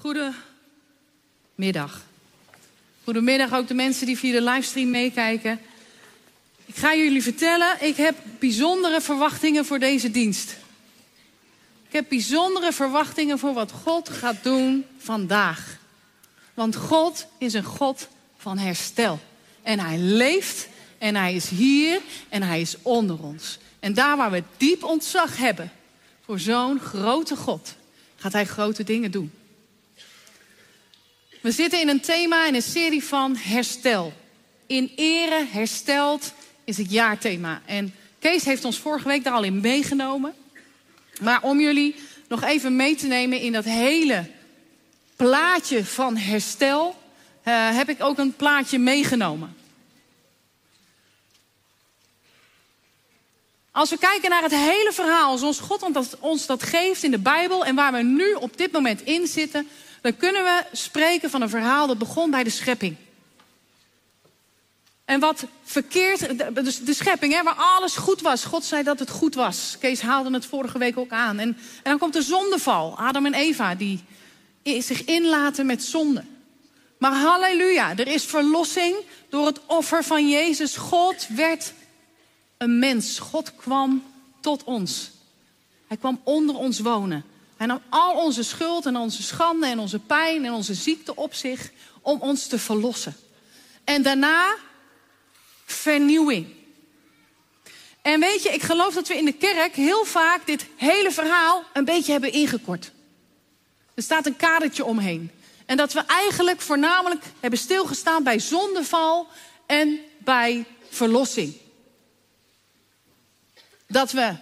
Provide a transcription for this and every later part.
Goedemiddag. Goedemiddag ook de mensen die via de livestream meekijken. Ik ga jullie vertellen, ik heb bijzondere verwachtingen voor deze dienst. Ik heb bijzondere verwachtingen voor wat God gaat doen vandaag. Want God is een God van herstel. En hij leeft en hij is hier en hij is onder ons. En daar waar we diep ontzag hebben voor zo'n grote God, gaat hij grote dingen doen. We zitten in een thema, in een serie van herstel. In ere hersteld is het jaarthema. En Kees heeft ons vorige week daar al in meegenomen. Maar om jullie nog even mee te nemen in dat hele plaatje van herstel, uh, heb ik ook een plaatje meegenomen. Als we kijken naar het hele verhaal, zoals God ons dat geeft in de Bijbel en waar we nu op dit moment in zitten, dan kunnen we spreken van een verhaal dat begon bij de schepping. En wat verkeerd, dus de schepping, hè, waar alles goed was. God zei dat het goed was. Kees haalde het vorige week ook aan. En, en dan komt de zondeval. Adam en Eva die zich inlaten met zonde. Maar halleluja, er is verlossing door het offer van Jezus. God werd een mens. God kwam tot ons. Hij kwam onder ons wonen. Nam al onze schuld en onze schande en onze pijn en onze ziekte op zich om ons te verlossen. En daarna vernieuwing. En weet je, ik geloof dat we in de kerk heel vaak dit hele verhaal een beetje hebben ingekort. Er staat een kadertje omheen. En dat we eigenlijk voornamelijk hebben stilgestaan bij zondeval en bij verlossing. Dat we,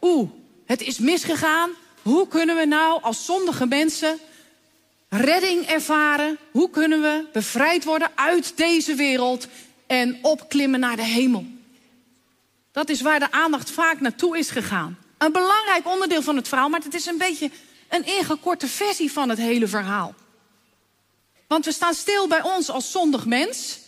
oeh, het is misgegaan. Hoe kunnen we nou als zondige mensen redding ervaren? Hoe kunnen we bevrijd worden uit deze wereld en opklimmen naar de hemel? Dat is waar de aandacht vaak naartoe is gegaan. Een belangrijk onderdeel van het verhaal, maar het is een beetje een ingekorte versie van het hele verhaal. Want we staan stil bij ons als zondig mens.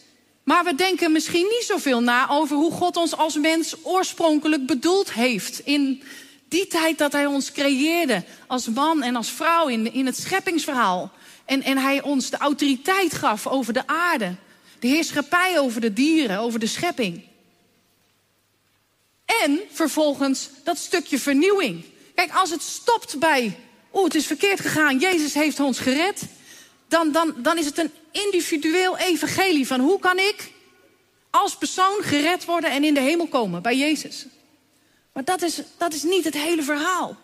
Maar we denken misschien niet zoveel na over hoe God ons als mens oorspronkelijk bedoeld heeft. In die tijd dat Hij ons creëerde als man en als vrouw in, in het scheppingsverhaal. En, en Hij ons de autoriteit gaf over de aarde. De heerschappij over de dieren, over de schepping. En vervolgens dat stukje vernieuwing. Kijk, als het stopt bij, oeh, het is verkeerd gegaan, Jezus heeft ons gered dan, dan, dan is het een individueel evangelie van hoe kan ik als persoon gered worden en in de hemel komen bij Jezus. Maar dat is, dat is niet het hele verhaal.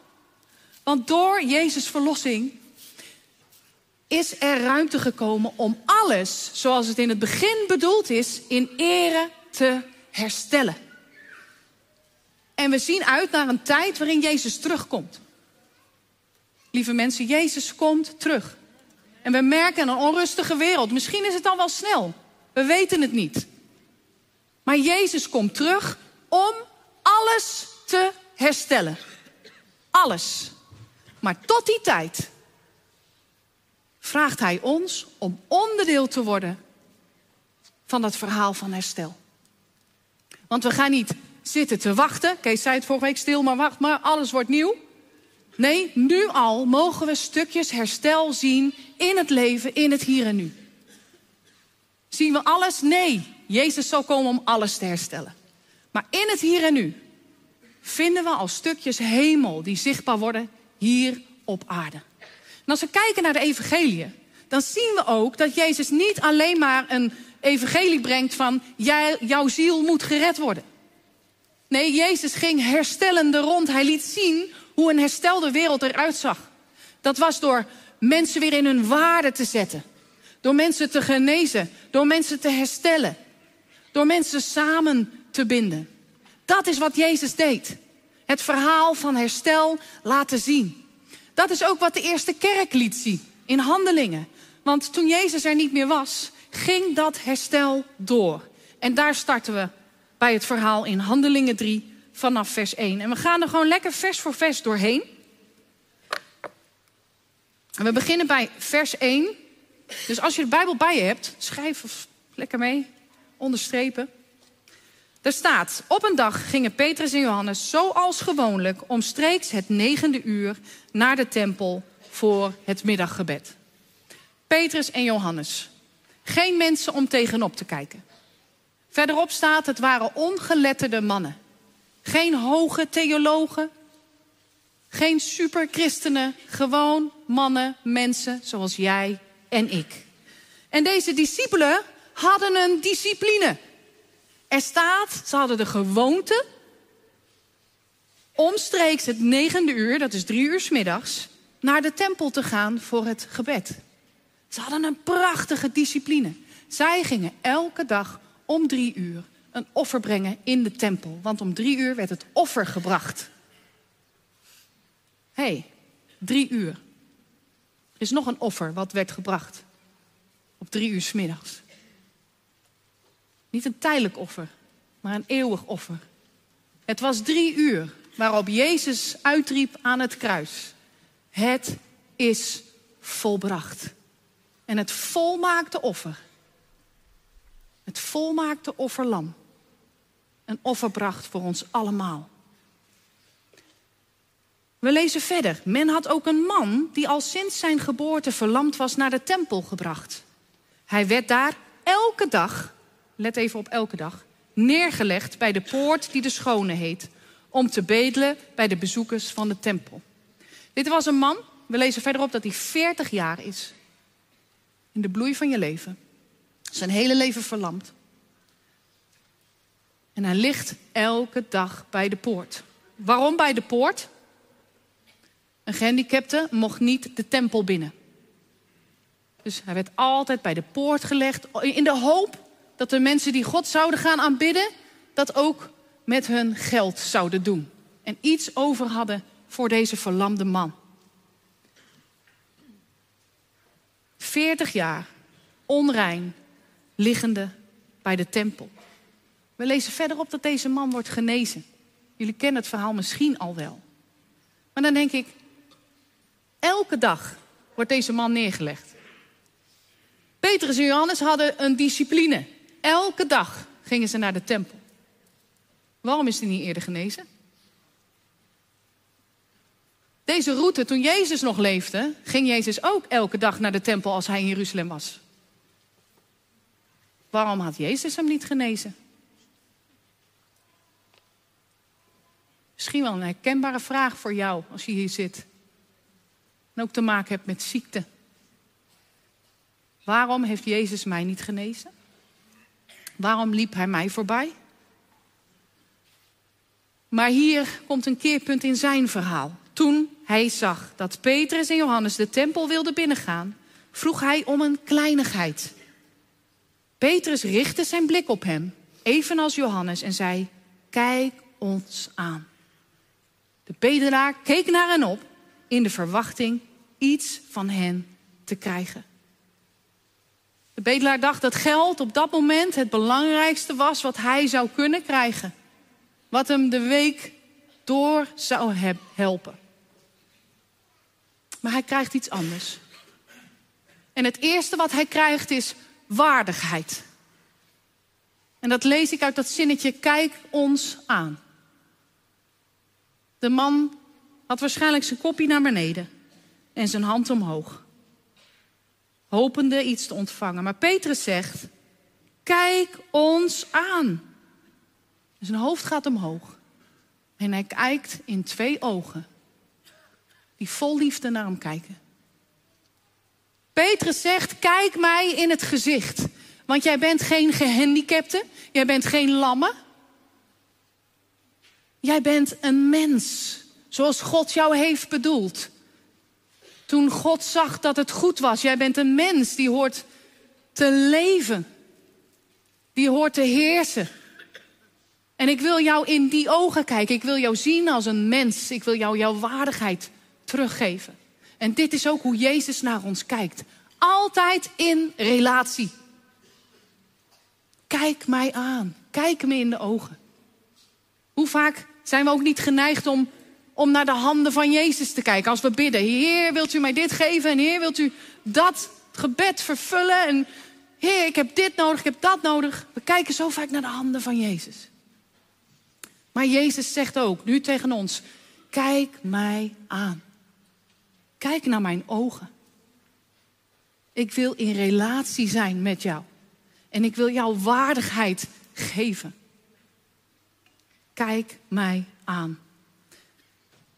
Want door Jezus' verlossing is er ruimte gekomen om alles zoals het in het begin bedoeld is, in ere te herstellen. En we zien uit naar een tijd waarin Jezus terugkomt. Lieve mensen, Jezus komt terug. En we merken een onrustige wereld. Misschien is het al wel snel. We weten het niet. Maar Jezus komt terug om alles te herstellen. Alles. Maar tot die tijd vraagt Hij ons om onderdeel te worden van dat verhaal van herstel. Want we gaan niet zitten te wachten. Kees zei het vorige week stil, maar wacht maar, alles wordt nieuw. Nee, nu al mogen we stukjes herstel zien in het leven, in het hier en nu. Zien we alles? Nee. Jezus zal komen om alles te herstellen. Maar in het hier en nu vinden we al stukjes hemel die zichtbaar worden hier op aarde. En als we kijken naar de evangelie, dan zien we ook dat Jezus niet alleen maar een evangelie brengt van jij, jouw ziel moet gered worden. Nee, Jezus ging herstellende rond. Hij liet zien hoe een herstelde wereld eruit zag. Dat was door mensen weer in hun waarde te zetten. Door mensen te genezen. Door mensen te herstellen. Door mensen samen te binden. Dat is wat Jezus deed. Het verhaal van herstel laten zien. Dat is ook wat de eerste kerk liet zien in handelingen. Want toen Jezus er niet meer was, ging dat herstel door. En daar starten we bij het verhaal in Handelingen 3, vanaf vers 1. En we gaan er gewoon lekker vers voor vers doorheen. En we beginnen bij vers 1. Dus als je de Bijbel bij je hebt, schrijf lekker mee, onderstrepen. Er staat, op een dag gingen Petrus en Johannes zoals gewoonlijk omstreeks het negende uur naar de tempel voor het middaggebed. Petrus en Johannes. Geen mensen om tegenop te kijken. Verderop staat, het waren ongeletterde mannen. Geen hoge theologen, geen superchristenen, gewoon mannen, mensen zoals jij en ik. En deze discipelen hadden een discipline. Er staat, ze hadden de gewoonte omstreeks het negende uur, dat is drie uur s middags, naar de tempel te gaan voor het gebed. Ze hadden een prachtige discipline. Zij gingen elke dag om drie uur een offer brengen in de tempel. Want om drie uur werd het offer gebracht. Hé, hey, drie uur. Er is nog een offer wat werd gebracht. Op drie uur s middags. Niet een tijdelijk offer, maar een eeuwig offer. Het was drie uur waarop Jezus uitriep aan het kruis. Het is volbracht. En het volmaakte offer. Het volmaakte offerlam. Een offer bracht voor ons allemaal. We lezen verder. Men had ook een man die al sinds zijn geboorte verlamd was naar de tempel gebracht. Hij werd daar elke dag, let even op elke dag, neergelegd bij de poort die de Schone heet, om te bedelen bij de bezoekers van de tempel. Dit was een man, we lezen verderop dat hij 40 jaar is. In de bloei van je leven. Zijn hele leven verlamd. En hij ligt elke dag bij de poort. Waarom bij de poort? Een gehandicapte mocht niet de tempel binnen. Dus hij werd altijd bij de poort gelegd in de hoop dat de mensen die God zouden gaan aanbidden, dat ook met hun geld zouden doen. En iets over hadden voor deze verlamde man. 40 jaar onrein liggende bij de tempel. We lezen verderop dat deze man wordt genezen. Jullie kennen het verhaal misschien al wel. Maar dan denk ik, elke dag wordt deze man neergelegd. Petrus en Johannes hadden een discipline. Elke dag gingen ze naar de tempel. Waarom is hij niet eerder genezen? Deze route, toen Jezus nog leefde, ging Jezus ook elke dag naar de tempel als hij in Jeruzalem was. Waarom had Jezus hem niet genezen? Misschien wel een herkenbare vraag voor jou als je hier zit. En ook te maken hebt met ziekte. Waarom heeft Jezus mij niet genezen? Waarom liep hij mij voorbij? Maar hier komt een keerpunt in zijn verhaal. Toen hij zag dat Petrus en Johannes de tempel wilden binnengaan, vroeg hij om een kleinigheid. Petrus richtte zijn blik op hem, evenals Johannes, en zei: Kijk ons aan. De bedelaar keek naar hen op in de verwachting iets van hen te krijgen. De bedelaar dacht dat geld op dat moment het belangrijkste was wat hij zou kunnen krijgen. Wat hem de week door zou helpen. Maar hij krijgt iets anders. En het eerste wat hij krijgt is waardigheid. En dat lees ik uit dat zinnetje: kijk ons aan. De man had waarschijnlijk zijn kopje naar beneden en zijn hand omhoog, hopende iets te ontvangen. Maar Petrus zegt: Kijk ons aan. zijn hoofd gaat omhoog en hij kijkt in twee ogen die vol liefde naar hem kijken. Petrus zegt: Kijk mij in het gezicht. Want jij bent geen gehandicapte, jij bent geen lamme. Jij bent een mens, zoals God jou heeft bedoeld. Toen God zag dat het goed was, jij bent een mens die hoort te leven, die hoort te heersen. En ik wil jou in die ogen kijken, ik wil jou zien als een mens, ik wil jou jouw waardigheid teruggeven. En dit is ook hoe Jezus naar ons kijkt. Altijd in relatie. Kijk mij aan. Kijk me in de ogen. Hoe vaak zijn we ook niet geneigd om, om naar de handen van Jezus te kijken als we bidden. Heer, wilt u mij dit geven? En Heer, wilt u dat gebed vervullen? En Heer, ik heb dit nodig, ik heb dat nodig. We kijken zo vaak naar de handen van Jezus. Maar Jezus zegt ook nu tegen ons: Kijk mij aan. Kijk naar mijn ogen. Ik wil in relatie zijn met jou. En ik wil jou waardigheid geven. Kijk mij aan.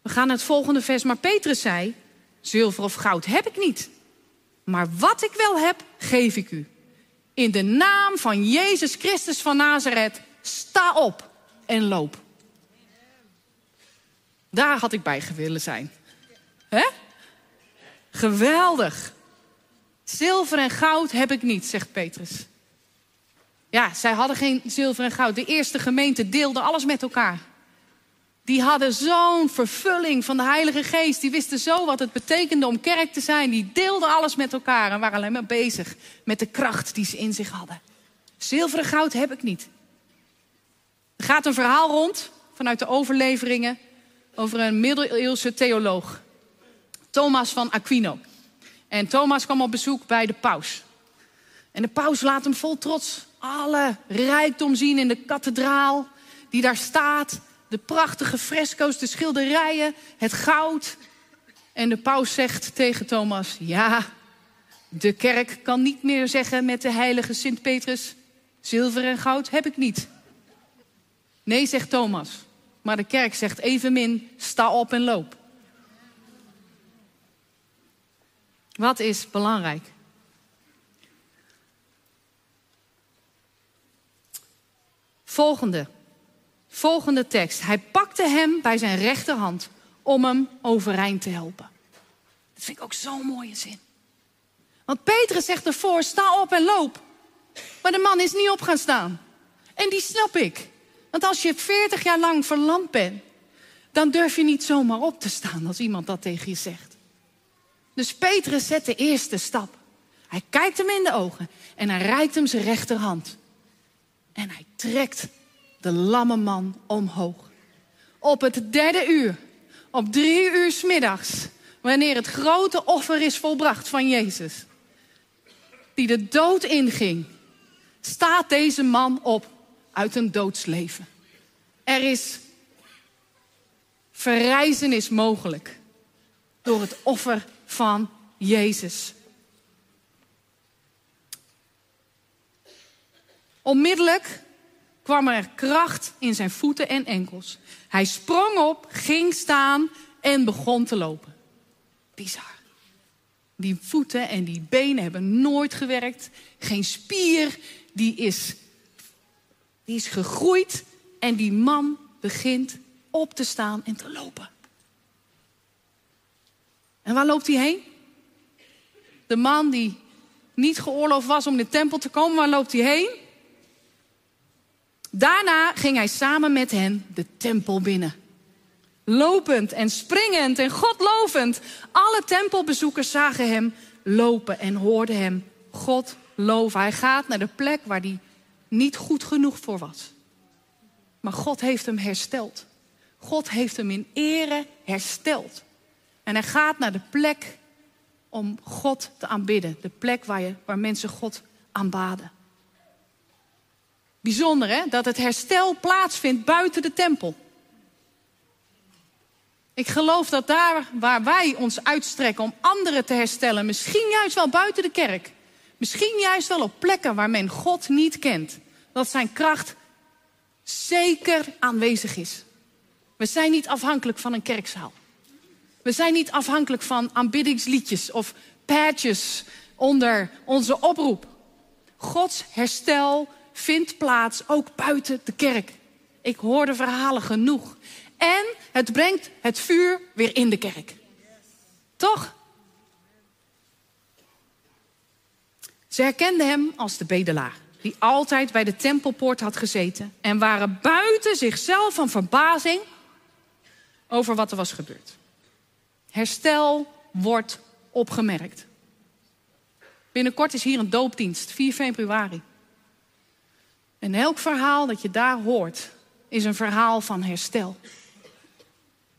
We gaan naar het volgende vers. Maar Petrus zei: Zilver of goud heb ik niet. Maar wat ik wel heb, geef ik u. In de naam van Jezus Christus van Nazareth, sta op en loop. Daar had ik bij willen zijn. Hè? Geweldig. Zilver en goud heb ik niet, zegt Petrus. Ja, zij hadden geen zilver en goud. De eerste gemeente deelde alles met elkaar. Die hadden zo'n vervulling van de Heilige Geest. Die wisten zo wat het betekende om kerk te zijn. Die deelden alles met elkaar en waren alleen maar bezig met de kracht die ze in zich hadden. Zilver en goud heb ik niet. Er gaat een verhaal rond vanuit de overleveringen over een middeleeuwse theoloog. Thomas van Aquino. En Thomas kwam op bezoek bij de paus. En de paus laat hem vol trots alle rijkdom zien in de kathedraal die daar staat. De prachtige fresco's, de schilderijen, het goud. En de paus zegt tegen Thomas: Ja, de kerk kan niet meer zeggen met de heilige Sint Petrus: Zilver en goud heb ik niet. Nee, zegt Thomas. Maar de kerk zegt evenmin: sta op en loop. Wat is belangrijk? Volgende. Volgende tekst. Hij pakte hem bij zijn rechterhand om hem overeind te helpen. Dat vind ik ook zo'n mooie zin. Want Petrus zegt ervoor: sta op en loop. Maar de man is niet op gaan staan. En die snap ik. Want als je 40 jaar lang verlamd bent, dan durf je niet zomaar op te staan als iemand dat tegen je zegt. Dus Petrus zet de eerste stap. Hij kijkt hem in de ogen en hij reikt hem zijn rechterhand. En hij trekt de lamme man omhoog. Op het derde uur, op drie uur s middags, wanneer het grote offer is volbracht van Jezus, die de dood inging, staat deze man op uit een doodsleven. Er is verrijzenis mogelijk door het offer van Jezus. Onmiddellijk kwam er kracht in zijn voeten en enkels. Hij sprong op, ging staan en begon te lopen. Bizar. Die voeten en die benen hebben nooit gewerkt. Geen spier, die is, die is gegroeid. En die man begint op te staan en te lopen. En waar loopt hij heen? De man die niet geoorloofd was om in de tempel te komen, waar loopt hij heen? Daarna ging hij samen met hen de tempel binnen. Lopend en springend en godlovend. Alle tempelbezoekers zagen hem lopen en hoorden hem God loven. Hij gaat naar de plek waar hij niet goed genoeg voor was. Maar God heeft hem hersteld. God heeft hem in ere hersteld. En hij gaat naar de plek om God te aanbidden. De plek waar, je, waar mensen God aanbaden. Bijzonder hè, dat het herstel plaatsvindt buiten de tempel. Ik geloof dat daar waar wij ons uitstrekken om anderen te herstellen, misschien juist wel buiten de kerk, misschien juist wel op plekken waar men God niet kent, dat zijn kracht zeker aanwezig is. We zijn niet afhankelijk van een kerkzaal. We zijn niet afhankelijk van aanbiddingsliedjes of patches onder onze oproep. Gods herstel vindt plaats ook buiten de kerk. Ik hoor de verhalen genoeg. En het brengt het vuur weer in de kerk. Toch? Ze herkenden hem als de bedelaar, die altijd bij de tempelpoort had gezeten en waren buiten zichzelf van verbazing over wat er was gebeurd. Herstel wordt opgemerkt. Binnenkort is hier een doopdienst, 4 februari. En elk verhaal dat je daar hoort, is een verhaal van herstel.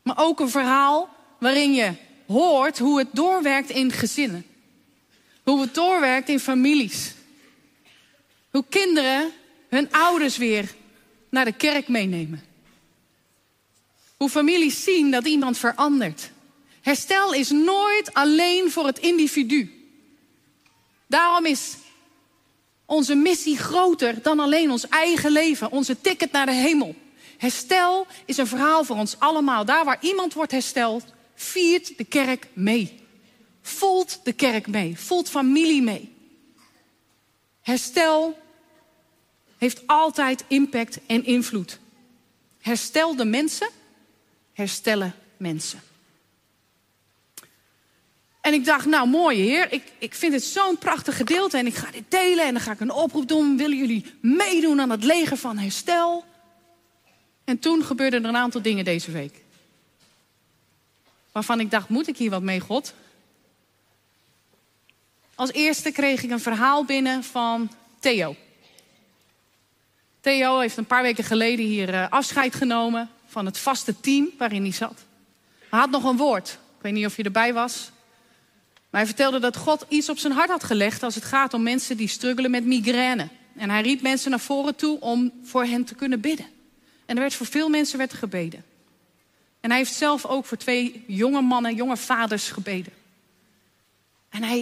Maar ook een verhaal waarin je hoort hoe het doorwerkt in gezinnen. Hoe het doorwerkt in families. Hoe kinderen hun ouders weer naar de kerk meenemen. Hoe families zien dat iemand verandert. Herstel is nooit alleen voor het individu. Daarom is onze missie groter dan alleen ons eigen leven, onze ticket naar de hemel. Herstel is een verhaal voor ons allemaal. Daar waar iemand wordt hersteld, viert de kerk mee. Voelt de kerk mee, voelt familie mee. Herstel heeft altijd impact en invloed. Herstel de mensen, herstellen mensen. En ik dacht, nou mooi heer, ik, ik vind het zo'n prachtig gedeelte en ik ga dit delen en dan ga ik een oproep doen. Willen jullie meedoen aan het leger van herstel? En toen gebeurden er een aantal dingen deze week. Waarvan ik dacht, moet ik hier wat mee, God? Als eerste kreeg ik een verhaal binnen van Theo. Theo heeft een paar weken geleden hier eh, afscheid genomen van het vaste team waarin hij zat. Hij had nog een woord. Ik weet niet of je erbij was. Maar hij vertelde dat God iets op zijn hart had gelegd als het gaat om mensen die struggelen met migraine. En hij riep mensen naar voren toe om voor hen te kunnen bidden. En er werd voor veel mensen werd gebeden. En hij heeft zelf ook voor twee jonge mannen, jonge vaders gebeden. En hij,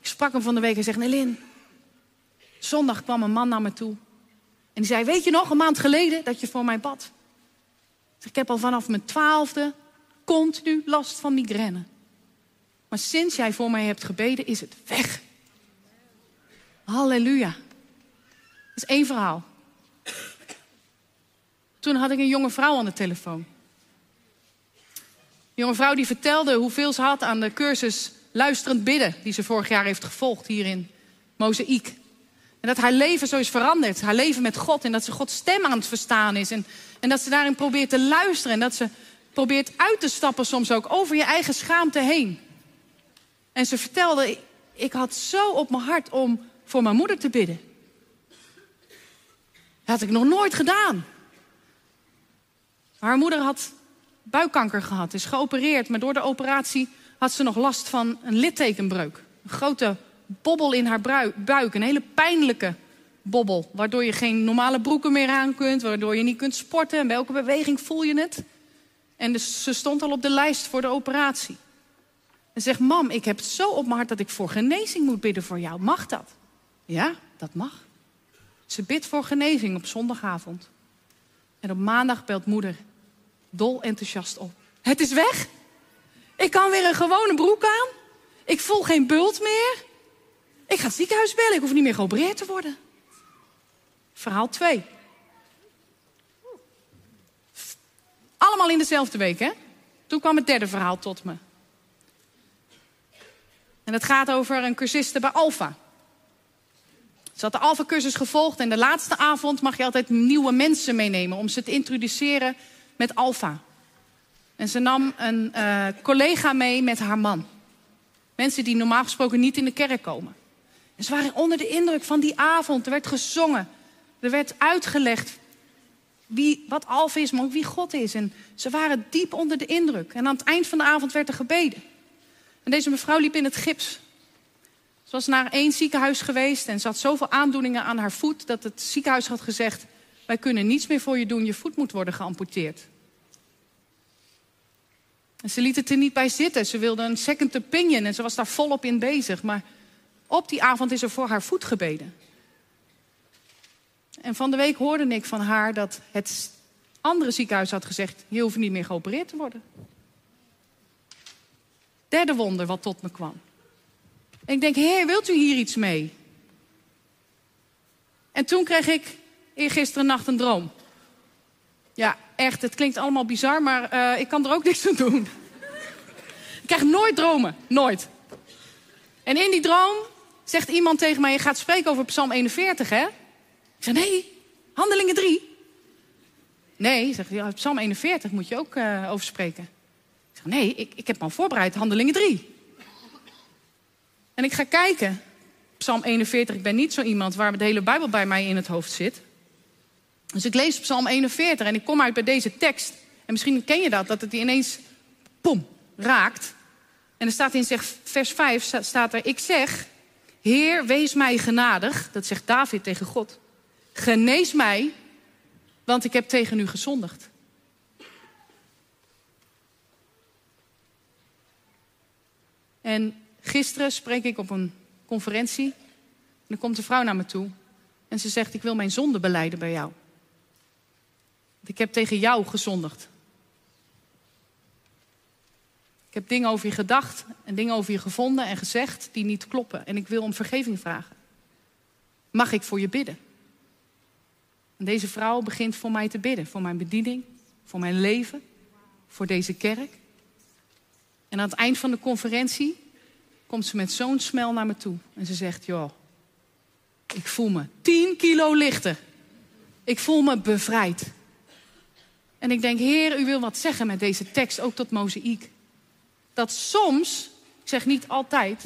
ik sprak hem van de week en zegt, Nelin, zondag kwam een man naar me toe. En die zei, weet je nog, een maand geleden dat je voor mij bad? Ik heb al vanaf mijn twaalfde continu last van migraine. Maar sinds jij voor mij hebt gebeden, is het weg. Halleluja. Dat is één verhaal. Toen had ik een jonge vrouw aan de telefoon. Een jonge vrouw die vertelde hoeveel ze had aan de cursus luisterend bidden... die ze vorig jaar heeft gevolgd hier in Mozaïek. En dat haar leven zo is veranderd. Haar leven met God. En dat ze Gods stem aan het verstaan is. En, en dat ze daarin probeert te luisteren. En dat ze probeert uit te stappen soms ook over je eigen schaamte heen. En ze vertelde, ik had zo op mijn hart om voor mijn moeder te bidden. Dat had ik nog nooit gedaan. Haar moeder had buikkanker gehad, is geopereerd. Maar door de operatie had ze nog last van een littekenbreuk. Een grote bobbel in haar buik. Een hele pijnlijke bobbel. Waardoor je geen normale broeken meer aan kunt. Waardoor je niet kunt sporten. En bij welke beweging voel je het? En dus ze stond al op de lijst voor de operatie. En zegt, mam, ik heb het zo op mijn hart dat ik voor genezing moet bidden voor jou. Mag dat? Ja, dat mag. Ze bidt voor genezing op zondagavond. En op maandag belt moeder dol enthousiast op. Het is weg. Ik kan weer een gewone broek aan. Ik voel geen bult meer. Ik ga het ziekenhuis bellen. Ik hoef niet meer geopereerd te worden. Verhaal 2. Allemaal in dezelfde week, hè? Toen kwam het derde verhaal tot me. En het gaat over een cursiste bij Alfa. Ze had de Alfa-cursus gevolgd en de laatste avond mag je altijd nieuwe mensen meenemen om ze te introduceren met Alfa. En ze nam een uh, collega mee met haar man. Mensen die normaal gesproken niet in de kerk komen. En ze waren onder de indruk van die avond. Er werd gezongen. Er werd uitgelegd wie, wat Alfa is, maar ook wie God is. En ze waren diep onder de indruk. En aan het eind van de avond werd er gebeden. En deze mevrouw liep in het gips. Ze was naar één ziekenhuis geweest en ze had zoveel aandoeningen aan haar voet dat het ziekenhuis had gezegd: Wij kunnen niets meer voor je doen, je voet moet worden geamputeerd. En ze liet het er niet bij zitten. Ze wilde een second opinion en ze was daar volop in bezig. Maar op die avond is er voor haar voet gebeden. En van de week hoorde ik van haar dat het andere ziekenhuis had gezegd: Je hoeft niet meer geopereerd te worden. Derde wonder wat tot me kwam. Ik denk, heer, wilt u hier iets mee? En toen kreeg ik eergisteren nacht een droom. Ja, echt, het klinkt allemaal bizar, maar uh, ik kan er ook niks aan doen. ik krijg nooit dromen, nooit. En in die droom zegt iemand tegen mij, je gaat spreken over Psalm 41, hè? Ik zeg, nee, Handelingen 3. Nee, zegt hij, Psalm 41 moet je ook uh, over spreken. Nee, ik, ik heb me al voorbereid, Handelingen 3. En ik ga kijken. Psalm 41, ik ben niet zo iemand waar de hele Bijbel bij mij in het hoofd zit. Dus ik lees Psalm 41 en ik kom uit bij deze tekst. En misschien ken je dat, dat het die ineens, pom, raakt. En er staat in vers 5, staat er, ik zeg, Heer, wees mij genadig. Dat zegt David tegen God. Genees mij, want ik heb tegen u gezondigd. En gisteren spreek ik op een conferentie. En dan komt de vrouw naar me toe. En ze zegt, ik wil mijn zonde beleiden bij jou. Ik heb tegen jou gezondigd. Ik heb dingen over je gedacht en dingen over je gevonden en gezegd die niet kloppen. En ik wil om vergeving vragen. Mag ik voor je bidden? En deze vrouw begint voor mij te bidden. Voor mijn bediening, voor mijn leven, voor deze kerk. En aan het eind van de conferentie komt ze met zo'n smel naar me toe. En ze zegt, joh, ik voel me 10 kilo lichter. Ik voel me bevrijd. En ik denk, Heer, u wil wat zeggen met deze tekst, ook tot mozaïek. Dat soms, ik zeg niet altijd,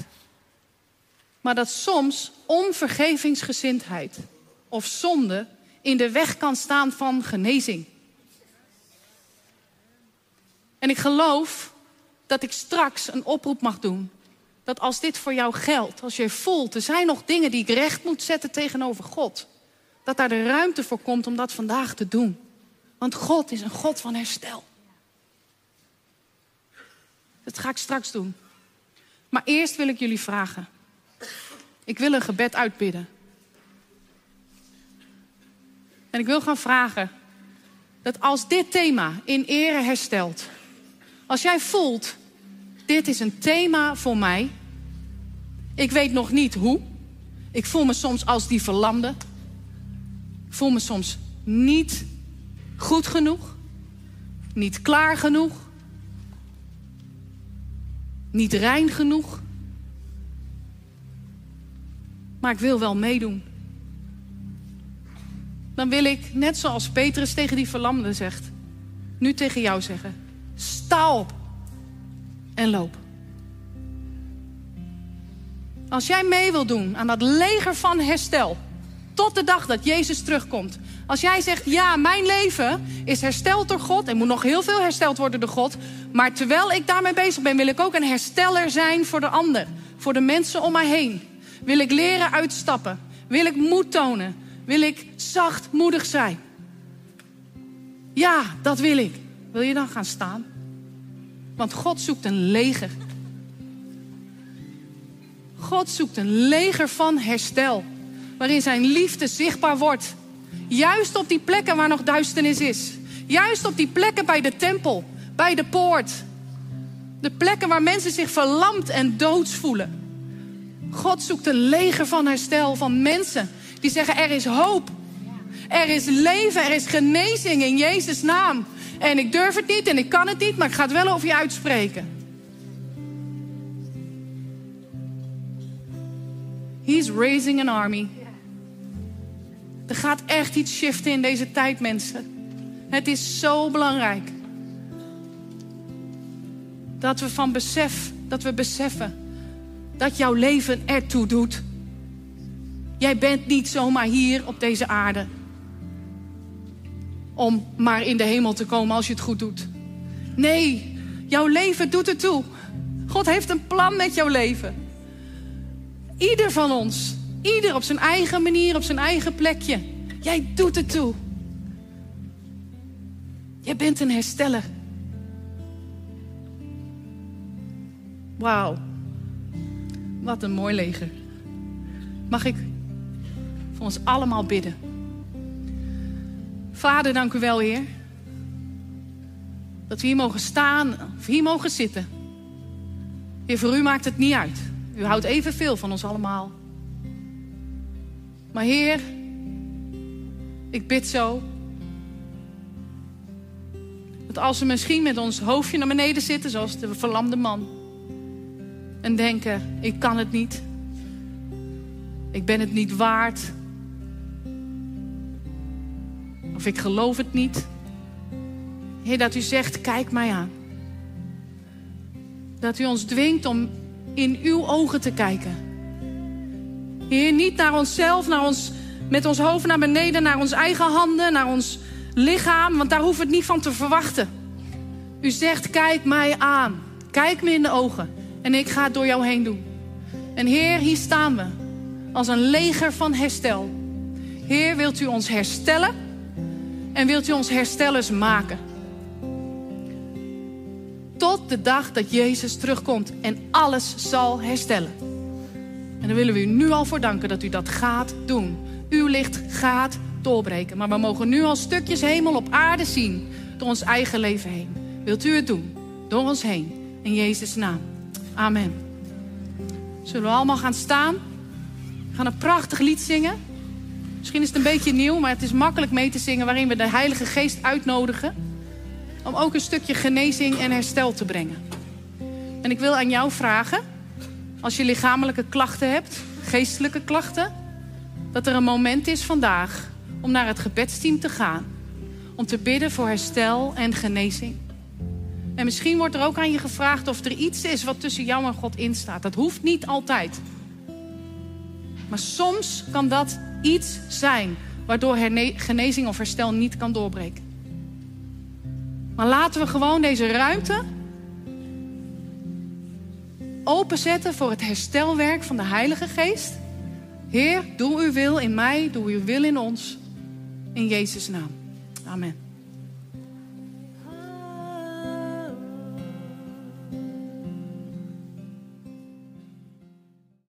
maar dat soms onvergevingsgezindheid of zonde in de weg kan staan van genezing. En ik geloof dat ik straks een oproep mag doen. Dat als dit voor jou geldt, als je voelt, er zijn nog dingen die ik recht moet zetten tegenover God. Dat daar de ruimte voor komt om dat vandaag te doen. Want God is een God van herstel. Dat ga ik straks doen. Maar eerst wil ik jullie vragen. Ik wil een gebed uitbidden. En ik wil gaan vragen dat als dit thema in ere herstelt, als jij voelt, dit is een thema voor mij, ik weet nog niet hoe, ik voel me soms als die verlamde, ik voel me soms niet goed genoeg, niet klaar genoeg, niet rein genoeg, maar ik wil wel meedoen. Dan wil ik, net zoals Petrus tegen die verlamde zegt, nu tegen jou zeggen: sta op en loop. Als jij mee wil doen aan dat leger van herstel, tot de dag dat Jezus terugkomt. Als jij zegt, ja, mijn leven is hersteld door God. Er moet nog heel veel hersteld worden door God. Maar terwijl ik daarmee bezig ben, wil ik ook een hersteller zijn voor de ander. Voor de mensen om mij heen. Wil ik leren uitstappen. Wil ik moed tonen wil ik zachtmoedig zijn. Ja, dat wil ik. Wil je dan gaan staan? Want God zoekt een leger. God zoekt een leger van herstel. Waarin zijn liefde zichtbaar wordt. Juist op die plekken waar nog duisternis is. Juist op die plekken bij de tempel, bij de poort. De plekken waar mensen zich verlamd en doods voelen. God zoekt een leger van herstel, van mensen die zeggen er is hoop. Er is leven, er is genezing in Jezus' naam. En ik durf het niet en ik kan het niet, maar ik ga het wel over je uitspreken. He's raising an army. Er gaat echt iets shiften in deze tijd, mensen. Het is zo belangrijk. Dat we van besef, dat we beseffen dat jouw leven ertoe doet. Jij bent niet zomaar hier op deze aarde. Om maar in de hemel te komen als je het goed doet. Nee, jouw leven doet het toe. God heeft een plan met jouw leven. Ieder van ons. Ieder op zijn eigen manier, op zijn eigen plekje. Jij doet het toe. Jij bent een hersteller. Wauw. Wat een mooi leger. Mag ik voor ons allemaal bidden. Vader, dank u wel, Heer. Dat we hier mogen staan of hier mogen zitten. Heer, voor u maakt het niet uit. U houdt evenveel van ons allemaal. Maar Heer, ik bid zo. Dat als we misschien met ons hoofdje naar beneden zitten, zoals de verlamde man. En denken, ik kan het niet. Ik ben het niet waard. Of ik geloof het niet. Heer, dat u zegt, kijk mij aan. Dat u ons dwingt om in uw ogen te kijken. Heer, niet naar onszelf, naar ons, met ons hoofd naar beneden, naar onze eigen handen, naar ons lichaam, want daar hoeven we het niet van te verwachten. U zegt, kijk mij aan. Kijk me in de ogen. En ik ga het door jou heen doen. En Heer, hier staan we. Als een leger van herstel. Heer, wilt u ons herstellen? En wilt u ons herstellers maken? Tot de dag dat Jezus terugkomt en alles zal herstellen. En daar willen we u nu al voor danken dat u dat gaat doen. Uw licht gaat doorbreken. Maar we mogen nu al stukjes hemel op aarde zien door ons eigen leven heen. Wilt u het doen? Door ons heen. In Jezus' naam. Amen. Zullen we allemaal gaan staan? We gaan een prachtig lied zingen. Misschien is het een beetje nieuw, maar het is makkelijk mee te zingen... waarin we de Heilige Geest uitnodigen... om ook een stukje genezing en herstel te brengen. En ik wil aan jou vragen... als je lichamelijke klachten hebt, geestelijke klachten... dat er een moment is vandaag om naar het gebedsteam te gaan... om te bidden voor herstel en genezing. En misschien wordt er ook aan je gevraagd of er iets is wat tussen jou en God instaat. Dat hoeft niet altijd. Maar soms kan dat iets zijn waardoor genezing of herstel niet kan doorbreken. Maar laten we gewoon deze ruimte openzetten voor het herstelwerk van de Heilige Geest. Heer, doe uw wil in mij, doe uw wil in ons. In Jezus' naam. Amen.